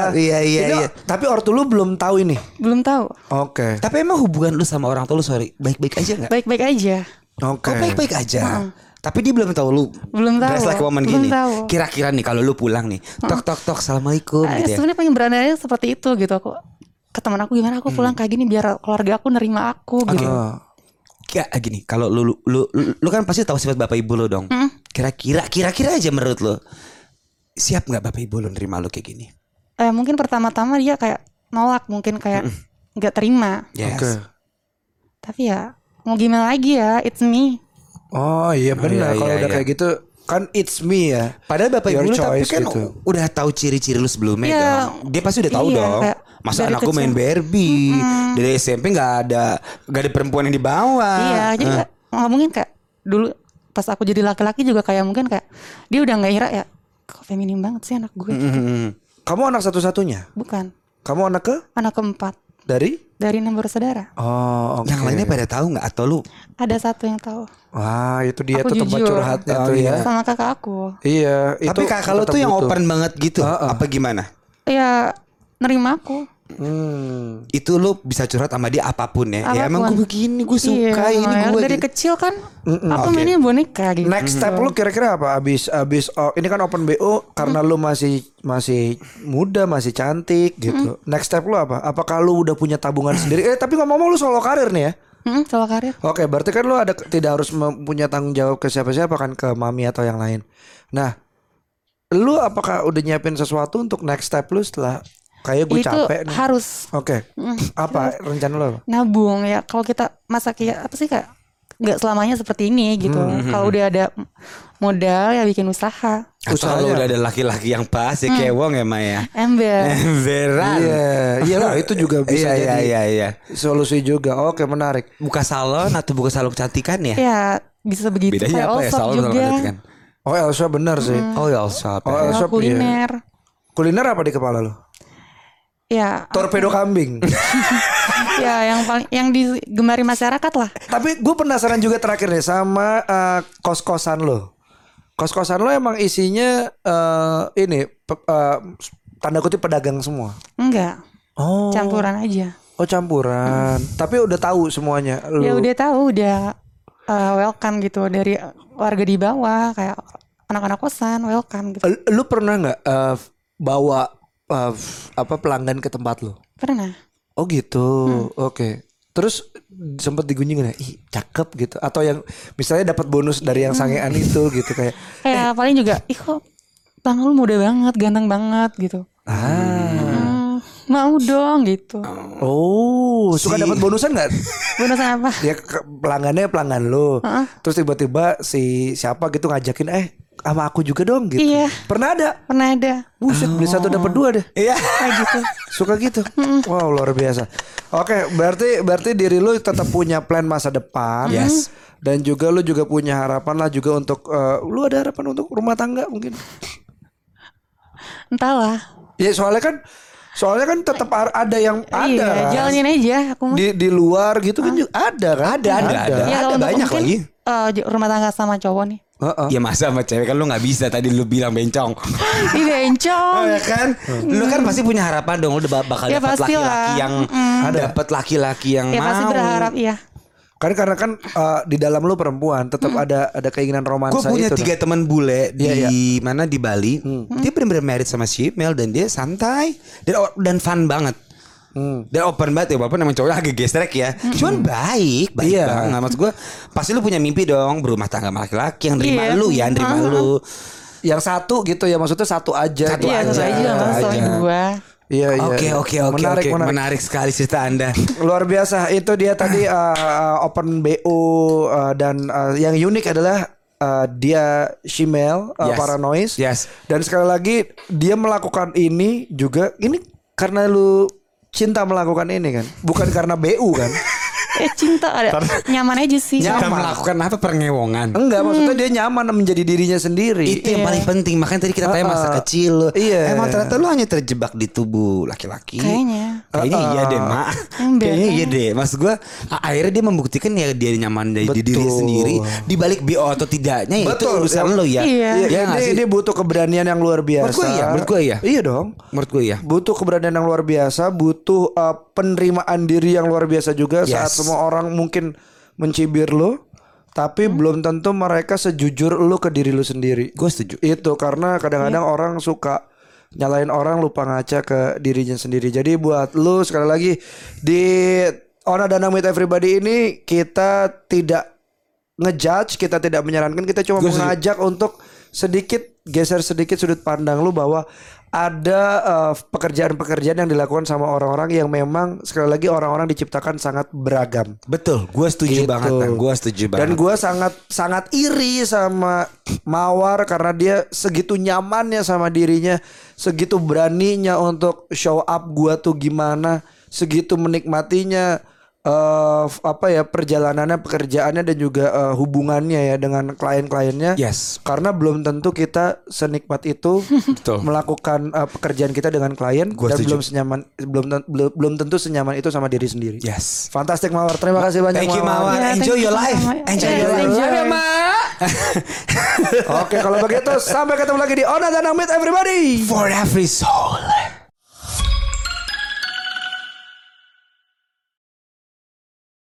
Iya, iya, iya. tapi ortu lu belum tahu ini Belum tahu. oke Tapi emang hubungan lu sama orang tua lu sorry, baik-baik aja nggak? Baik-baik aja. oke Oh, baik-baik aja. Tapi dia belum tahu lu Belum tahu. dress like woman Belum gini. tahu. Kira-kira nih kalau lu pulang nih, tok tok tok, assalamualaikum Eh, gitu ya. sebenarnya pengen berandanya seperti itu gitu aku ke teman aku gimana aku pulang kayak gini biar keluarga aku nerima aku gitu. Ah. Kayak gini, kalau lu, lu lu lu kan pasti tahu sifat bapak ibu lu dong. Kira-kira kira-kira aja menurut lu siap nggak bapak ibu lu nerima lu kayak gini? Eh mungkin pertama-tama dia kayak nolak mungkin kayak nggak terima. Yes. Oke. Tapi ya mau gimana lagi ya, it's me. Oh iya benar iya, kalau iya, udah iya. kayak gitu kan it's me ya. Padahal bapak Your ibu lu tapi kan gitu. udah tahu ciri-ciri lu sebelumnya Iya. dong. Dia pasti udah tahu Iya, dong. kayak Masa dari anak gue main kecil. Barbie dari SMP nggak ada nggak ada perempuan yang dibawa. iya, jadi kayak, nggak mungkin kayak dulu pas aku jadi laki-laki juga kayak mungkin kayak dia udah nggak ira ya kok feminim banget sih anak gue. Hmm. Kamu anak satu-satunya? Bukan, Kamu anak ke anak keempat dari? dari enam bersaudara. Oh oke. Yang lainnya pada tahu nggak atau lu? Ada satu yang tahu. Wah itu dia Aku tuh tempat jujur. curhatnya Oh, tuh iya. ya. Sama kakak aku. Iya. Tapi itu kakak lu tuh yang butuh. open banget gitu. Heeh. Apa gimana? Ya nerima aku. Hmm. Itu lu bisa curhat sama dia apa pun ya. Ya emang Apa pun. gue begini, gue suka Iya, ini gue. dari kecil kan aku oke. mainnya boneka gitu. Next step lu kira-kira apa? Abis abis oh, ini kan open BO karena lu masih masih muda, masih cantik gitu. Next step lu apa? Apakah lu udah punya tabungan sendiri? Eh tapi ngomong-ngomong lu solo karir nih ya. Hmm, soal karir. Oke, berarti kan lu ada tidak harus mempunyai tanggung jawab ke siapa-siapa kan ke mami atau yang lain. Nah, lu apakah udah nyiapin sesuatu untuk next step lu setelah kayak gue Itu capek nih? harus Oke. Apa rencana lo? nabung ya. Kalau kita masa kayak apa sih kayak nggak selamanya seperti ini gitu. Kalau udah ada modal ya bikin usaha. Kalau Usahanya. udah ada laki-laki yang pas ya kewong ya Maya. Ember. Emberan. Iya, iyalah itu juga bisa Iya iya jadi iya iya. solusi juga. Oke, menarik. Buka salon atau buka salon kecantikan ya? ya bisa begitu Bedanya kayak apa ya salon juga. kecantikan? Oh, Elsa benar sih. Oh ya shop. Oh. Elsa kuliner. Kuliner apa di kepala lo? Ya, Torpedo kambing. ya yang paling yang digemari masyarakat lah. Tapi gue penasaran juga terakhir nih sama eh, kos-kosan lo. Kos-kosan lo emang isinya eh, ini pe- eh, tanda kutip pedagang semua. Enggak, Oh. campuran aja. Oh campuran. Tapi udah tahu semuanya. Lu. Ya udah tahu udah uh, welcome gitu dari warga di bawah kayak anak-anak kosan welcome gitu. Lu- pernah nggak eh, bawa eh, apa pelanggan ke tempat lo? Pernah. Oh gitu. Oke. Terus sempat digunjing nggak? Ih cakep gitu. Atau yang misalnya dapat bonus dari yang sangean itu gitu kayak. Kayak paling juga ih kok tangan lu muda banget, ganteng banget gitu. Ah. Hmm, mau dong gitu. Oh, suka Si- dapat bonusan nggak? Bonusan apa? ya pelanggannya pelanggan lo. Terus tiba-tiba si siapa gitu ngajakin eh sama aku juga dong gitu. Iya. Pernah ada? Pernah ada. Buset, beli satu dapat dua deh. Iya. Kayak gitu. Suka gitu. Wow, luar biasa. Oke, berarti berarti diri lu tetap punya plan masa depan. Yes. Dan juga lu juga punya harapan lah juga untuk eh, lu ada harapan untuk rumah tangga mungkin. Entahlah. Ya soalnya kan soalnya kan tetap ada yang ada. Iya, kan. jalanin aja aku mah. Di di luar gitu kan juga ada kan? Ada, ada, ada. Ya kalau untuk banyak mungkin, lagi. eh, j- rumah tangga sama cowok nih. Heeh. Ya masa sama cewek kan lu nggak bisa tadi lu bilang bencong. Di bencong. ya kan? Lu kan pasti punya harapan dong lu udah bakal Ya, dapat pasti laki-laki yang Ada. dapat laki-laki yang Ya mau. pasti berharap iya. Kan karena kan eh, di dalam lu perempuan tetap ada ada keinginan romansa Gue punya itu. tiga teman bule di Iya, mana di Bali. Dia benar-benar married sama si Mel dan dia santai dan dan fun banget. Hmm. Dan open banget ya walaupun emang cowoknya agak gestrek ya. Cuman baik, baik Iya. banget. Maksud gue pasti lu punya mimpi dong berumah tangga sama laki-laki yang nerima Iya. lu ya, nerima lu. Yang satu gitu ya maksudnya satu aja. Satu. Iya, aja, satu aja aja. dua. Iya iya. Oke iya. oke oke Menarik oke menarik. menarik sekali cerita Anda. Luar biasa itu dia tadi uh, uh, open BO uh, dan uh, yang unik adalah uh, dia Shimel uh, Yes. Paranoid. Yes. Dan sekali lagi dia melakukan ini juga ini karena lu cinta melakukan ini kan, bukan karena BU kan? Eh cinta ada nyaman aja sih. Nyaman. melakukan apa pengewongan. Enggak, maksudnya dia nyaman menjadi dirinya sendiri. Itu yang paling penting Makanya tadi kita tanya masa Uh-uh. kecil lu. Iya. Emang ternyata lu hanya terjebak di tubuh laki-laki Kayaknya. Kayaknya iya deh mak. Kayaknya iya deh Maksud gue Akhirnya dia membuktikan ya Dia nyaman dari Betul. diri sendiri Di balik BO atau tidaknya ya Itu Betul. urusan lo ya Iya. Iya, Ya ini, sih? ini butuh keberanian yang luar biasa. Menurut gua iya, menurut gua iya. Iya dong. Menurut gue ya Butuh keberanian yang luar biasa, butuh uh, penerimaan diri yang luar biasa juga saat Yes. Semua orang mungkin mencibir lo, tapi Hmm. belum tentu mereka sejujur lo ke diri lo sendiri. Gue setuju Itu karena kadang-kadang Iya. orang suka nyalain orang lupa ngaca ke dirinya sendiri. Jadi buat lu sekali lagi di Ona Danang with Everybody ini kita tidak ngejudge, kita tidak menyarankan, kita cuma Gua setuju. mengajak untuk sedikit geser sedikit sudut pandang lu bahwa ada eh, pekerjaan-pekerjaan yang dilakukan sama orang-orang yang memang sekali lagi orang-orang diciptakan sangat beragam. Betul Gue setuju Gitu. banget Gue setuju banget Dan gue sangat sangat iri sama Mawar karena dia segitu nyamannya sama dirinya, segitu beraninya untuk show up gua tuh gimana, segitu menikmatinya eh apa ya perjalanannya, pekerjaannya dan juga eh, hubungannya ya dengan klien-kliennya. Yes Karena belum tentu kita senikmat itu Betul melakukan eh, pekerjaan kita dengan klien Gua dan setuju. belum senyaman belum belum belum tentu senyaman itu sama diri sendiri. Yes Fantastik Mawar, terima kasih banyak Thank you Mawar Ya, Enjoy thank your you life. Enjoy Yes, your life enjoy. Love. Oke kalau begitu sampai ketemu lagi di Ona dan Amit everybody. For every soul